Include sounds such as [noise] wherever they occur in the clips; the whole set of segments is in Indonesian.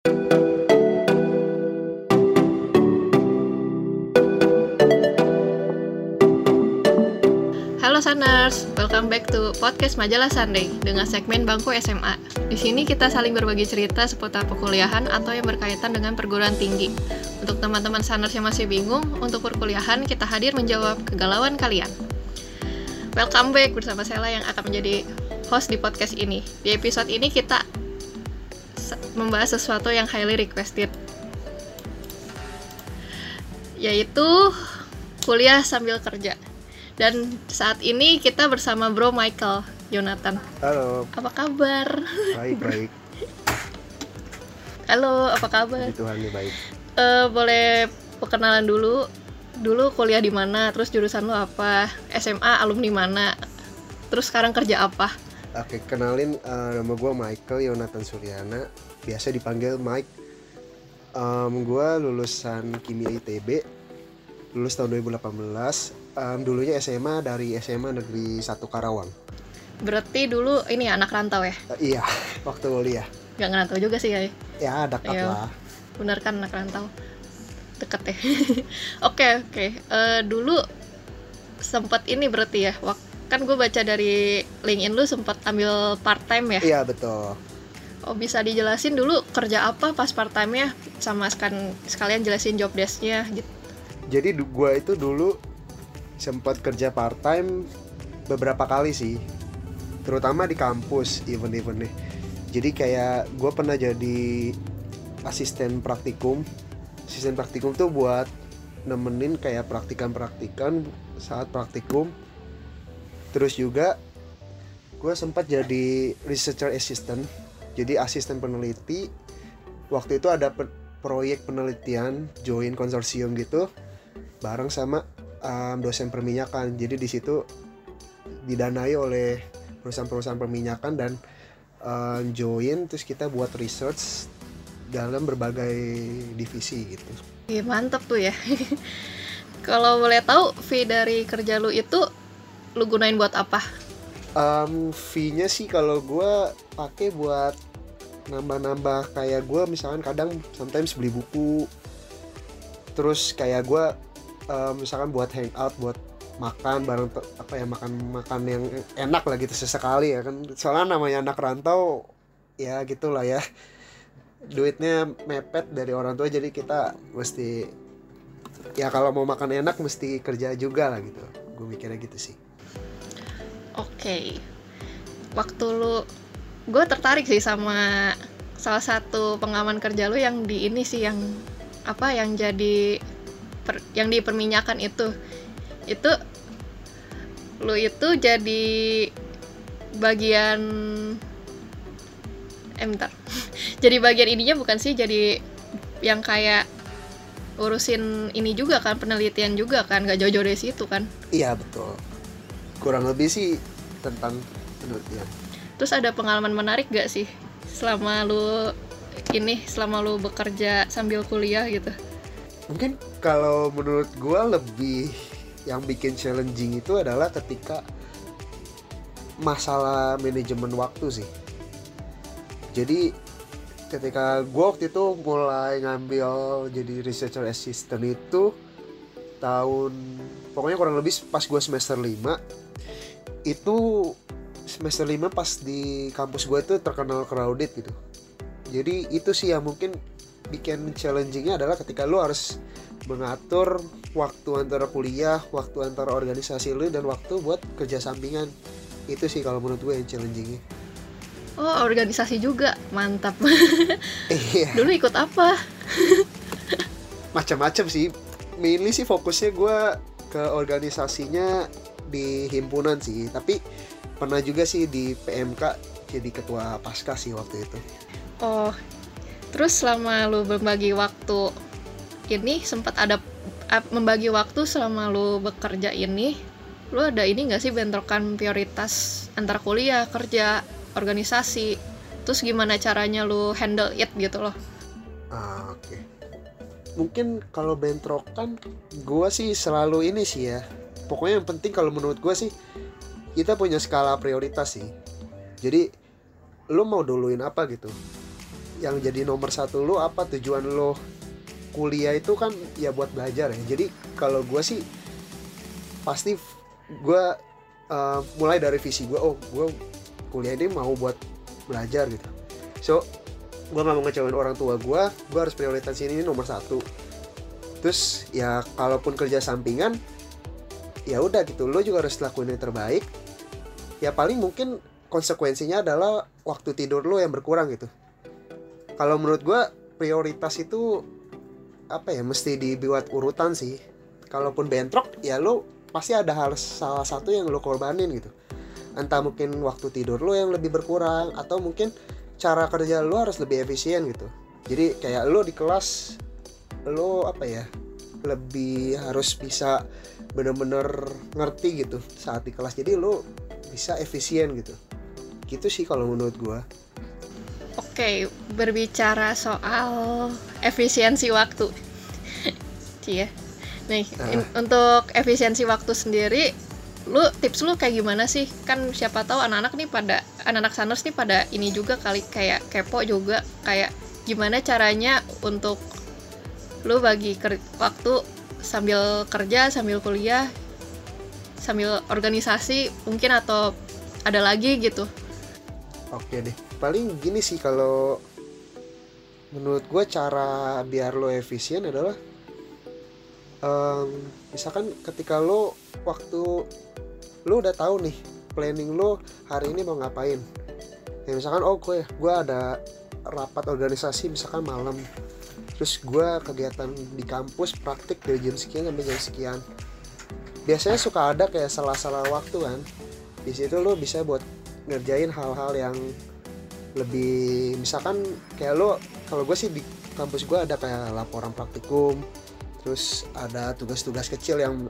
Halo Saners, welcome back to podcast Majalah Sunday dengan segmen Bangku SMA. Di sini kita saling berbagi cerita seputar perkuliahan atau yang berkaitan dengan perguruan tinggi. Untuk teman-teman Saners yang masih bingung, untuk perkuliahan kita hadir menjawab kegalauan kalian. Welcome back bersama Sela yang akan menjadi host di podcast ini. Di episode ini kita membahas sesuatu yang highly requested yaitu kuliah sambil kerja. Dan saat ini kita bersama Bro Michael Jonathan. Halo. Apa kabar? Baik baik. Halo, apa kabar? Puji Tuhan nih baik. Uh, boleh perkenalan dulu. Dulu kuliah di mana? Terus jurusan lo apa? SMA alumni mana? Terus sekarang kerja apa? Oke, kenalin uh, nama gue Michael Yonatan Suryana. Biasa dipanggil Mike. Um, gue lulusan kimia ITB. Lulus tahun 2018 um, dulunya SMA dari SMA Negeri 1 Karawang. Berarti dulu ini anak rantau ya? Uh, iya, [laughs] waktu kuliah. Gak ngerantau juga sih ya? Ya, dekat Iya. lah. Bener kan anak rantau? Deket ya? [laughs] Oke, oke. Eh, dulu sempat ini berarti ya? Wak- kan gue baca dari LinkedIn lu sempat ambil part time ya? Iya, betul. Oh bisa dijelasin dulu kerja apa pas part time nya sama sekan sekalian jelasin job desk-nya gitu. Jadi gue itu dulu sempat kerja part time beberapa kali sih. Terutama di kampus event-event nih. Jadi kayak gue pernah jadi asisten praktikum. Asisten praktikum tuh buat nemenin kayak praktikan-praktikan saat praktikum. Terus juga gue sempat jadi researcher assistant. Jadi asisten peneliti. Waktu itu ada pe- proyek penelitian join konsorsium gitu bareng sama um, dosen perminyakan. Jadi di situ didanai oleh perusahaan-perusahaan perminyakan dan um, join terus kita buat research dalam berbagai divisi gitu. Ih, mantep tuh ya. [laughs] Kalau boleh tahu fee dari kerja lu itu lu gunain buat apa? Um, fee-nya sih kalau gue pakai buat nambah-nambah. Kayak gue misalkan kadang sometimes beli buku. Terus kayak gue um, misalkan buat hangout buat makan bareng apa ya makan makan yang enak lah gitu sesekali ya kan. Soalnya namanya anak rantau ya gitulah ya. Duitnya mepet dari orang tua jadi kita mesti ya kalau mau makan enak mesti kerja juga lah gitu. Gue mikirnya gitu sih. Oke. Waktu lu gue tertarik sih sama salah satu pengaman kerja lu yang di ini sih yang apa yang jadi per- yang di perminyakan itu. Itu lu itu jadi bagian eh bentar. [laughs] jadi bagian ininya bukan sih jadi yang kayak urusin ini juga kan penelitian juga kan gak jauh-jauh dari situ kan Iya betul. Kurang lebih sih tentang penelitian. Terus ada pengalaman menarik gak sih selama lu ini selama lu bekerja sambil kuliah gitu? Mungkin kalau menurut gua lebih yang bikin challenging itu adalah ketika masalah manajemen waktu sih. Jadi ketika gua waktu itu mulai ngambil jadi researcher assistant itu tahun pokoknya kurang lebih pas gua semester 5 itu semester 5 pas di kampus gue itu terkenal crowded gitu jadi itu sih yang mungkin bikin challengingnya adalah ketika lu harus mengatur waktu antara kuliah, waktu antara organisasi lu dan waktu buat kerja sampingan. Itu sih kalau menurut gue yang challengingnya. Oh organisasi juga mantap. [laughs] Iya, Dulu ikut apa? [laughs] macam-macam sih. Mainly sih fokusnya gue ke organisasinya di himpunan sih, tapi pernah juga sih di PMK jadi ketua pasca sih waktu itu. Oh terus selama lu berbagi waktu ini sempat ada membagi waktu selama lu bekerja ini, lu ada ini nggak sih bentrokan prioritas antara kuliah, kerja, organisasi? Terus gimana caranya lu handle it gitu loh? Ah, oke. Mungkin kalau bentrokan, gua sih selalu ini sih ya. Pokoknya yang penting kalau menurut gua sih kita punya skala prioritas sih. Jadi lu mau duluin apa gitu? yang jadi nomor satu lo apa? Tujuan lo kuliah itu kan ya buat belajar ya. Jadi kalau gue sih pasti gue uh, mulai dari visi gue oh gue kuliah ini mau buat belajar gitu. So gue gak mau ngecewain orang tua gue gue harus prioritas ini nomor satu. Terus ya kalaupun kerja sampingan ya udah gitu. Lo juga harus lakuin yang terbaik ya paling mungkin konsekuensinya adalah waktu tidur lo yang berkurang gitu. Kalau menurut gue prioritas itu apa ya mesti dibuat urutan sih. Kalaupun bentrok ya lo pasti ada hal salah satu yang lo korbanin gitu. Entah mungkin waktu tidur lo yang lebih berkurang atau mungkin cara kerja lo harus lebih efisien gitu. Jadi kayak lo di kelas lo apa ya lebih harus bisa bener-bener ngerti gitu saat di kelas. Jadi lo bisa efisien gitu gitu sih kalau menurut gue Oke, berbicara soal efisiensi waktu. Cia. Nih, uh. untuk efisiensi waktu sendiri, lu tips lu kayak gimana sih? Kan siapa tahu anak-anak nih pada anak-anak saners nih pada ini juga kali kayak kepo juga kayak gimana caranya untuk lu bagi waktu sambil kerja sambil kuliah sambil organisasi mungkin atau ada lagi gitu. Oke deh. Paling gini sih kalau menurut gue cara biar lo efisien adalah um, misalkan ketika lo waktu lo udah tahu nih planning lo hari ini mau ngapain. Ya misalkan oh gue gue ada rapat organisasi misalkan malam. Terus gue kegiatan di kampus praktik dari jam sekian sampai jam sekian biasanya suka ada kayak salah-salah waktu kan. Di situ lo bisa buat ngerjain hal-hal yang lebih misalkan kayak lo kalau gue sih di kampus gue ada kayak laporan praktikum terus ada tugas-tugas kecil yang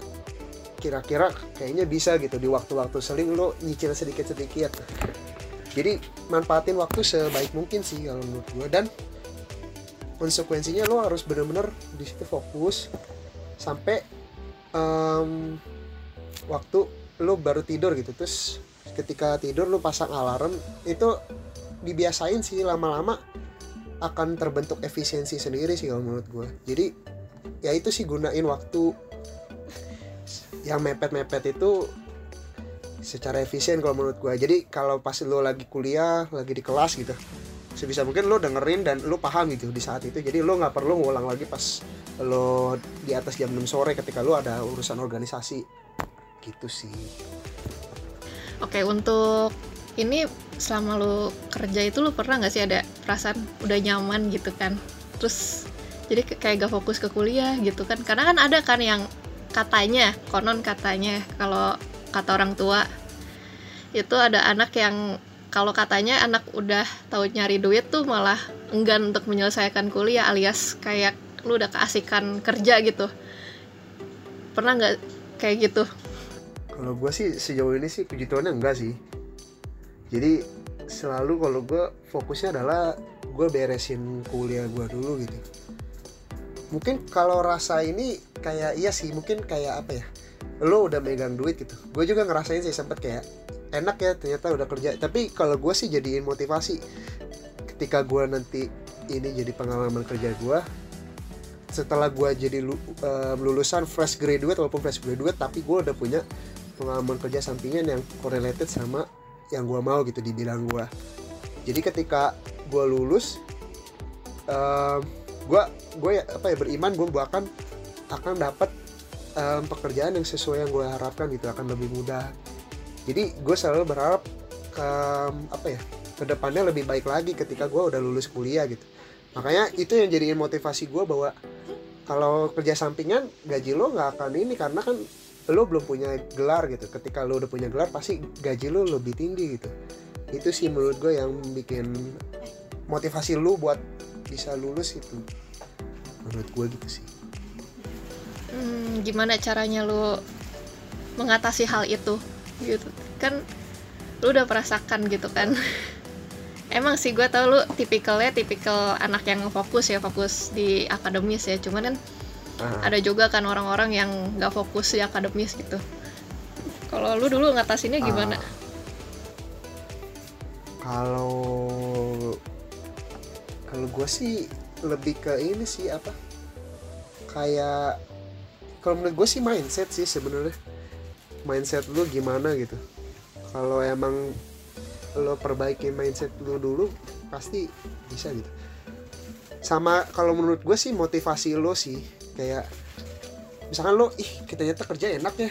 kira-kira kayaknya bisa gitu di waktu-waktu seling lo nyicil sedikit-sedikit. Jadi manfaatin waktu sebaik mungkin sih kalau menurut gue dan konsekuensinya lo harus bener-bener di situ fokus sampai um, waktu lo baru tidur gitu terus ketika tidur lo pasang alarm itu dibiasain sih lama-lama akan terbentuk efisiensi sendiri sih kalau menurut gue jadi ya itu sih gunain waktu yang mepet-mepet itu secara efisien kalau menurut gue jadi kalau pas lo lagi kuliah lagi di kelas gitu sebisa mungkin lo dengerin dan lo paham gitu di saat itu. Jadi lo nggak perlu ngulang lagi pas lo di atas jam 6 sore ketika lo ada urusan organisasi. Gitu sih. Oke untuk ini selama lo kerja itu lo pernah nggak sih ada perasaan udah nyaman gitu kan? Terus jadi kayak gak fokus ke kuliah gitu kan? Karena kan ada kan yang katanya konon katanya kalau kata orang tua itu ada anak yang kalau katanya anak udah tahu nyari duit tuh malah enggan untuk menyelesaikan kuliah alias kayak lu udah keasikan kerja gitu. Pernah nggak kayak gitu? Kalau gue sih sejauh ini sih puji Tuhan enggak sih. Jadi selalu kalau gue fokusnya adalah gue beresin kuliah gue dulu gitu. Mungkin kalau rasa ini kayak iya sih mungkin kayak apa ya? Lo udah megang duit gitu. Gue juga ngerasain sih sempet kayak enak ya ternyata udah kerja. Tapi kalau gue sih jadiin motivasi. Ketika gue nanti ini jadi pengalaman kerja gue setelah gue jadi uh, lulusan fresh graduate walaupun fresh graduate tapi gue udah punya pengalaman kerja sampingan yang correlated sama yang gue mau gitu di bidang gue jadi ketika gue lulus gue uh, gue apa ya beriman gue akan akan dapat um, pekerjaan yang sesuai yang gue harapkan gitu akan lebih mudah jadi gue selalu berharap ke apa ya ke depannya lebih baik lagi ketika gue udah lulus kuliah gitu. Makanya itu yang jadiin motivasi gue bahwa kalau kerja sampingan gaji lo nggak akan ini karena kan lo belum punya gelar gitu. Ketika lo udah punya gelar pasti gaji lo lebih tinggi gitu. Itu sih menurut gue yang bikin motivasi lo buat bisa lulus itu. Menurut gue gitu sih. Hmm, gimana caranya lo mengatasi hal itu gitu. Kan lu udah merasakan gitu kan. [laughs] Emang sih gue tau lu tipikalnya tipikal anak yang fokus ya fokus di akademis ya. Cuman kan uh. ada juga kan orang-orang yang nggak fokus di akademis gitu. Kalau lu dulu ngatasinnya gimana? Uh. kalau kalau kalau gue sih lebih ke ini sih apa? Kayak kalau menurut gue sih mindset sih sebenarnya mindset lu gimana gitu. Kalau emang lo perbaiki mindset lu dulu pasti bisa gitu. Sama kalau menurut gue sih motivasi lo sih kayak misalkan lo ih kita nyata kerja enak ya.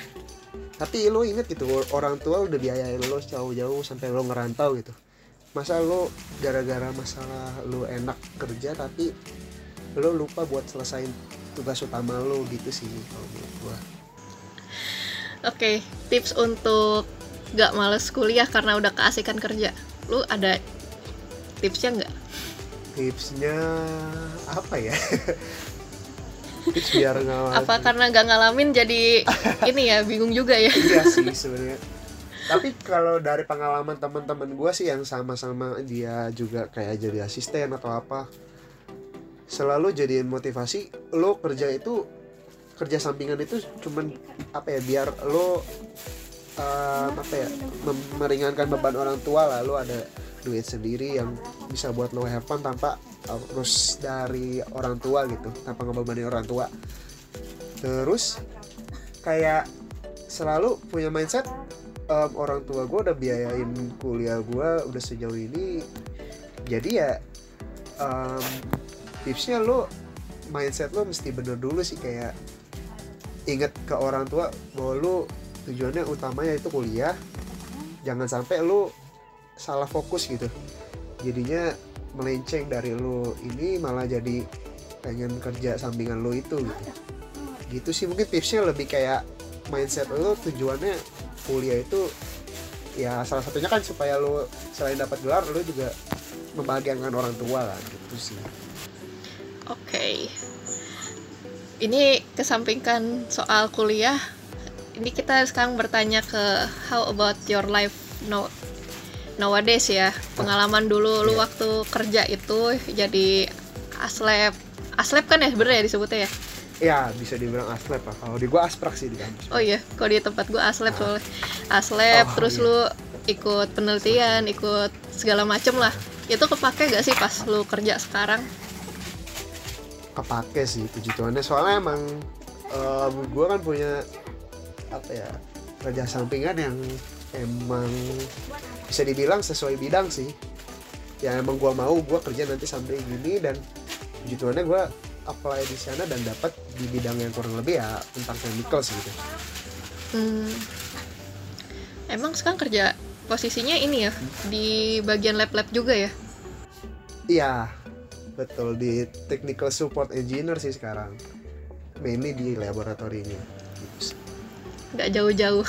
Tapi lo inget gitu orang tua udah biayain lo jauh-jauh sampai lo ngerantau gitu. Masa lo gara-gara masalah lo enak kerja tapi lo lupa buat selesain tugas utama lo gitu sih kalau menurut gua Oke, tips untuk gak males kuliah karena udah keasikan kerja. Lu ada tipsnya nggak? tipsnya apa ya [laughs] tips biar nggak Apa karena gak ngalamin jadi [laughs] ini ya bingung juga ya? iya sih [laughs] sebenarnya tapi kalau dari pengalaman teman-teman gue sih yang sama-sama dia juga kayak jadi asisten atau apa selalu jadiin motivasi lo kerja itu kerja sampingan itu cuman apa ya biar lo um, apa ya meringankan beban orang tua lah lo ada duit sendiri yang bisa buat lo have fun tanpa harus dari orang tua gitu tanpa ngebebani orang tua. Terus kayak selalu punya mindset em, orang tua gue udah biayain kuliah gue udah sejauh ini jadi ya em, tipsnya lo mindset lo mesti bener dulu sih kayak inget ke orang tua bahwa lo tujuannya utamanya itu kuliah. Jangan sampai lo salah fokus gitu. Jadinya melenceng dari lo ini malah jadi pengen kerja sampingan lo itu gitu. Gitu sih mungkin tipsnya lebih kayak mindset lo tujuannya kuliah itu ya salah satunya kan supaya lo selain dapat gelar lo juga membahagiakan orang tua lah gitu sih. Oke. Ini kesampingkan soal kuliah. Ini kita sekarang bertanya ke how about your life now nowadays ya. Pengalaman dulu lu Iya. waktu kerja itu jadi aslep. Aslep kan ya sebenarnya disebutnya ya? ya bisa dibilang aslep lah kalau di gua asprak sih di kampus Oh iya, kalau di tempat gua aslep soalnya. Aslep Oh, terus iya. lu ikut penelitian, ikut segala macem lah. Itu kepake gak sih pas lu kerja sekarang? Kepake sih puji Tuhannya soalnya emang em, gua kan punya apa ya kerja sampingan yang emang bisa dibilang sesuai bidang sih. Ya emang gua mau gua kerja nanti sampai gini dan puji Tuhannya gua apply di sana dan dapat di bidang yang kurang lebih ya tentang chemical sih gitu. Hmm. Emang sekarang kerja posisinya ini ya di bagian lab-lab juga ya? iya betul di technical support engineer sih sekarang mainly di laboratorinya. Nggak jauh-jauh.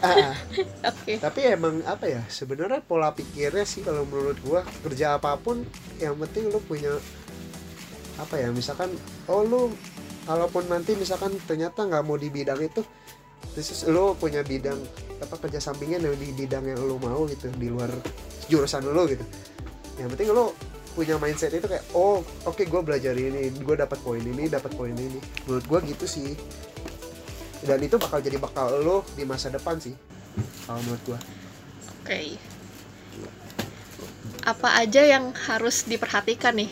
Ah, [laughs] Oke. tapi emang apa ya sebenarnya pola pikirnya sih kalau menurut gua kerja apa pun yang penting lu punya apa ya misalkan oh lu kalaupun nanti misalkan ternyata nggak mau di bidang itu terus lu punya bidang apa kerja sampingan yang di bidang yang lu mau gitu di luar jurusan lu gitu yang penting lu punya mindset itu kayak oh oke gua belajar ini gue dapat poin ini dapat poin ini menurut gua gitu sih dan itu bakal jadi bakal lo di masa depan sih kalau menurut gua Oke. Apa aja yang harus diperhatikan nih?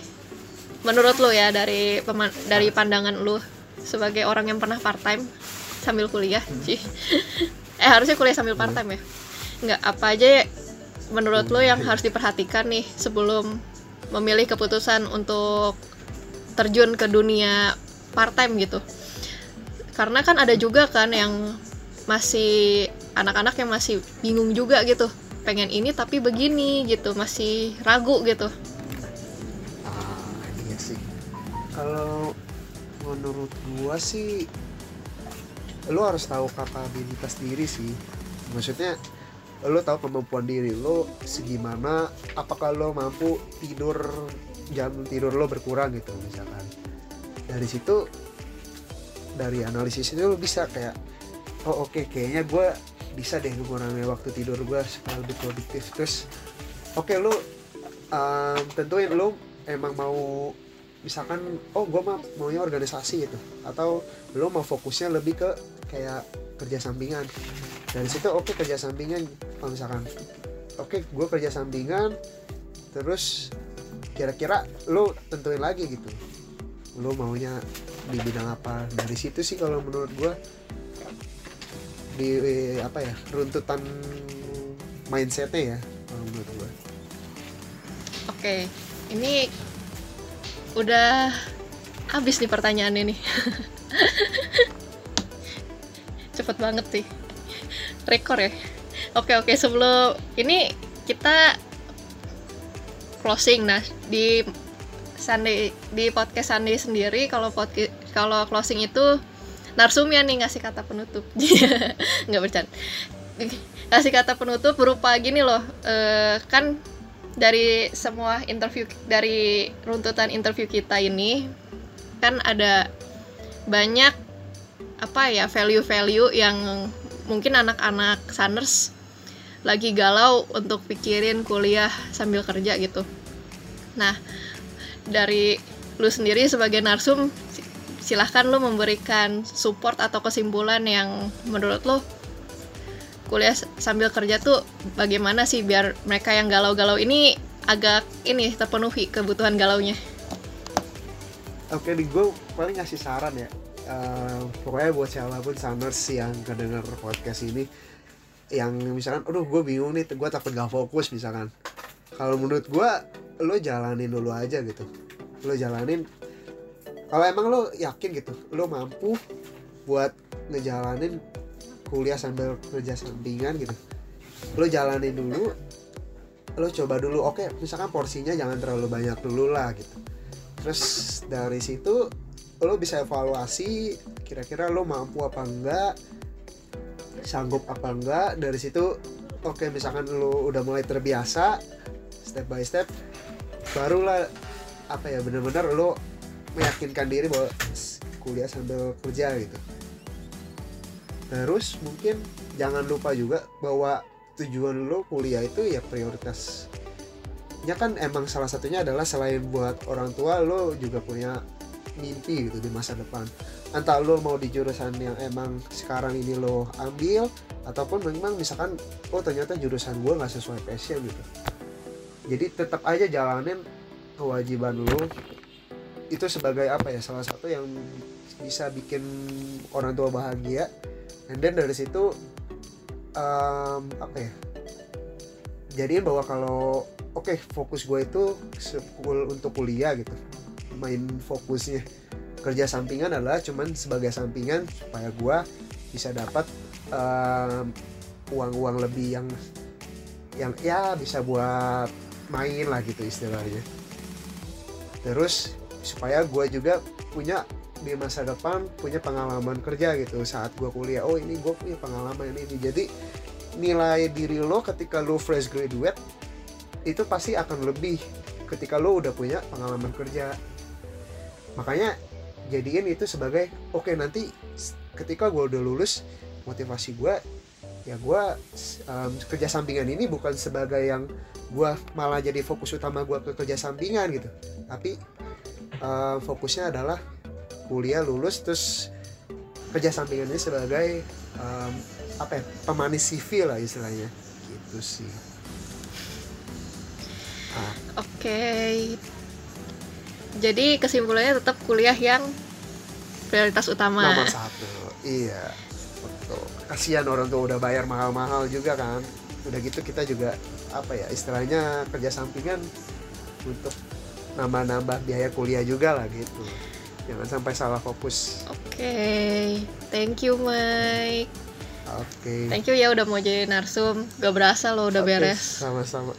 Menurut lu ya dari dari pandangan lu sebagai orang yang pernah part time sambil kuliah, Cih. [laughs] eh harusnya kuliah sambil part time ya? Nggak, apa aja ya menurut lu yang harus diperhatikan nih sebelum memilih keputusan untuk terjun ke dunia part time gitu? Karena kan ada juga kan yang masih anak-anak yang masih bingung juga gitu. Pengen ini tapi begini gitu masih ragu gitu. Ah iya sih. Kalau menurut gua sih lo harus tahu kapabilitas diri sih. Maksudnya lo tahu kemampuan diri lo segimana apakah lo mampu tidur jam tidur lo berkurang gitu misalkan. Dari situ dari analisis itu lo bisa kayak oh oke kayaknya gue bisa deh mengurangi waktu tidur gue supaya lebih produktif. Terus oke lo um, tentuin lo emang mau misalkan oh gue mah maunya organisasi gitu atau lo mau fokusnya lebih ke kayak kerja sampingan dari situ oke kerja sampingan kalau misalkan. Oke gue kerja sampingan terus kira-kira lo tentuin lagi gitu. Lo maunya di bidang apa? Dari situ sih kalau menurut gue di apa ya runtutan mindsetnya ya kalau menurut gue oke ini udah habis nih pertanyaannya nih. [laughs] Cepet banget sih rekor ya. Oke oke sebelum ini kita closing. Nah di Sunday di podcast Sunday sendiri kalau podcast kalau closing itu narsumnya nih ngasih kata penutup. [laughs] Nggak bercanda. Ngasih kata penutup berupa gini loh e, kan dari semua interview dari runtutan interview kita ini kan ada banyak apa ya value-value yang mungkin anak-anak Sunners lagi galau untuk pikirin kuliah sambil kerja gitu. Nah, dari lu sendiri sebagai narsum silahkan lu memberikan support atau kesimpulan yang menurut lu kuliah sambil kerja tuh bagaimana sih biar mereka yang galau-galau ini agak ini terpenuhi kebutuhan galaunya. Oke, di gue paling ngasih saran ya uh, pokoknya buat siapa pun Sunners yang kedenger podcast ini yang misalkan aduh gue bingung nih gue takut gak fokus misalkan. Kalau menurut gue lo jalanin dulu aja gitu. Lo jalanin kalau emang lo yakin gitu lo mampu buat ngejalanin kuliah sambil kerja sampingan gitu lo jalanin dulu lo coba dulu oke misalkan porsinya jangan terlalu banyak dulu lah gitu. Terus dari situ lo bisa evaluasi kira-kira lo mampu apa enggak sanggup apa enggak. Dari situ oke okay, misalkan lo udah mulai terbiasa step by step barulah apa ya bener-bener lo meyakinkan diri bahwa kuliah sambil kerja gitu. Terus mungkin jangan lupa juga bahwa tujuan lo kuliah itu ya prioritas ya kan emang salah satunya adalah selain buat orang tua lo juga punya mimpi gitu di masa depan. Entah lo mau di jurusan yang emang sekarang ini lo ambil ataupun memang misalkan oh ternyata jurusan gue nggak sesuai passion gitu. Jadi tetap aja jalanin kewajiban lo. Itu sebagai apa ya salah satu yang bisa bikin orang tua bahagia. And then dari situ um, apa ya jadiin bahwa kalau oke okay, fokus gue itu untuk kuliah gitu main fokusnya. Kerja sampingan adalah cuman sebagai sampingan supaya gue bisa dapat uang uang-uang lebih yang yang ya bisa buat main lah gitu istilahnya. Terus supaya gue juga punya di masa depan punya pengalaman kerja gitu saat gue kuliah. Oh ini gue punya pengalaman ini. Jadi nilai diri lo ketika lo fresh graduate itu pasti akan lebih ketika lo udah punya pengalaman kerja makanya jadiin itu sebagai oke okay, nanti ketika gue udah lulus motivasi gue ya gue um, kerja sampingan ini bukan sebagai yang gue malah jadi fokus utama gue ke kerja sampingan gitu. Tapi um, fokusnya adalah kuliah lulus terus kerja sampingan ini sebagai um, apa ya pemanis CV lah istilahnya. Gitu sih. Oke. okay jadi kesimpulannya tetap kuliah yang prioritas utama. Nomor satu iya. Betul. Kasihan orang tua udah bayar mahal-mahal juga kan. Udah gitu kita juga apa ya istilahnya kerja sampingan untuk nambah-nambah biaya kuliah juga lah gitu. Jangan sampai salah fokus. Oke okay. thank you Mike. Oke. Okay. thank you ya udah mau jadi narsum. Gak berasa lo udah okay, beres. sama-sama.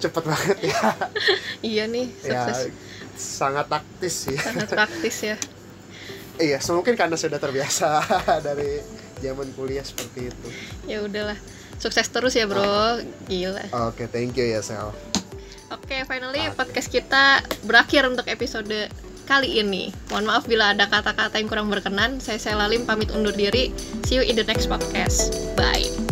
Cepet banget ya. [laughs] Iya nih ya, sukses. ya, sangat taktis sih. Sangat [laughs] taktis ya. Iya mungkin karena sudah terbiasa [laughs] dari zaman kuliah seperti itu. Ya udahlah. Sukses terus ya bro. Oh. gila. Oke okay, thank you ya Sel. Oke okay, finally okay. podcast kita berakhir untuk episode kali ini. Mohon maaf bila ada kata-kata yang kurang berkenan. Saya Selalim pamit undur diri. See you in the next podcast. Bye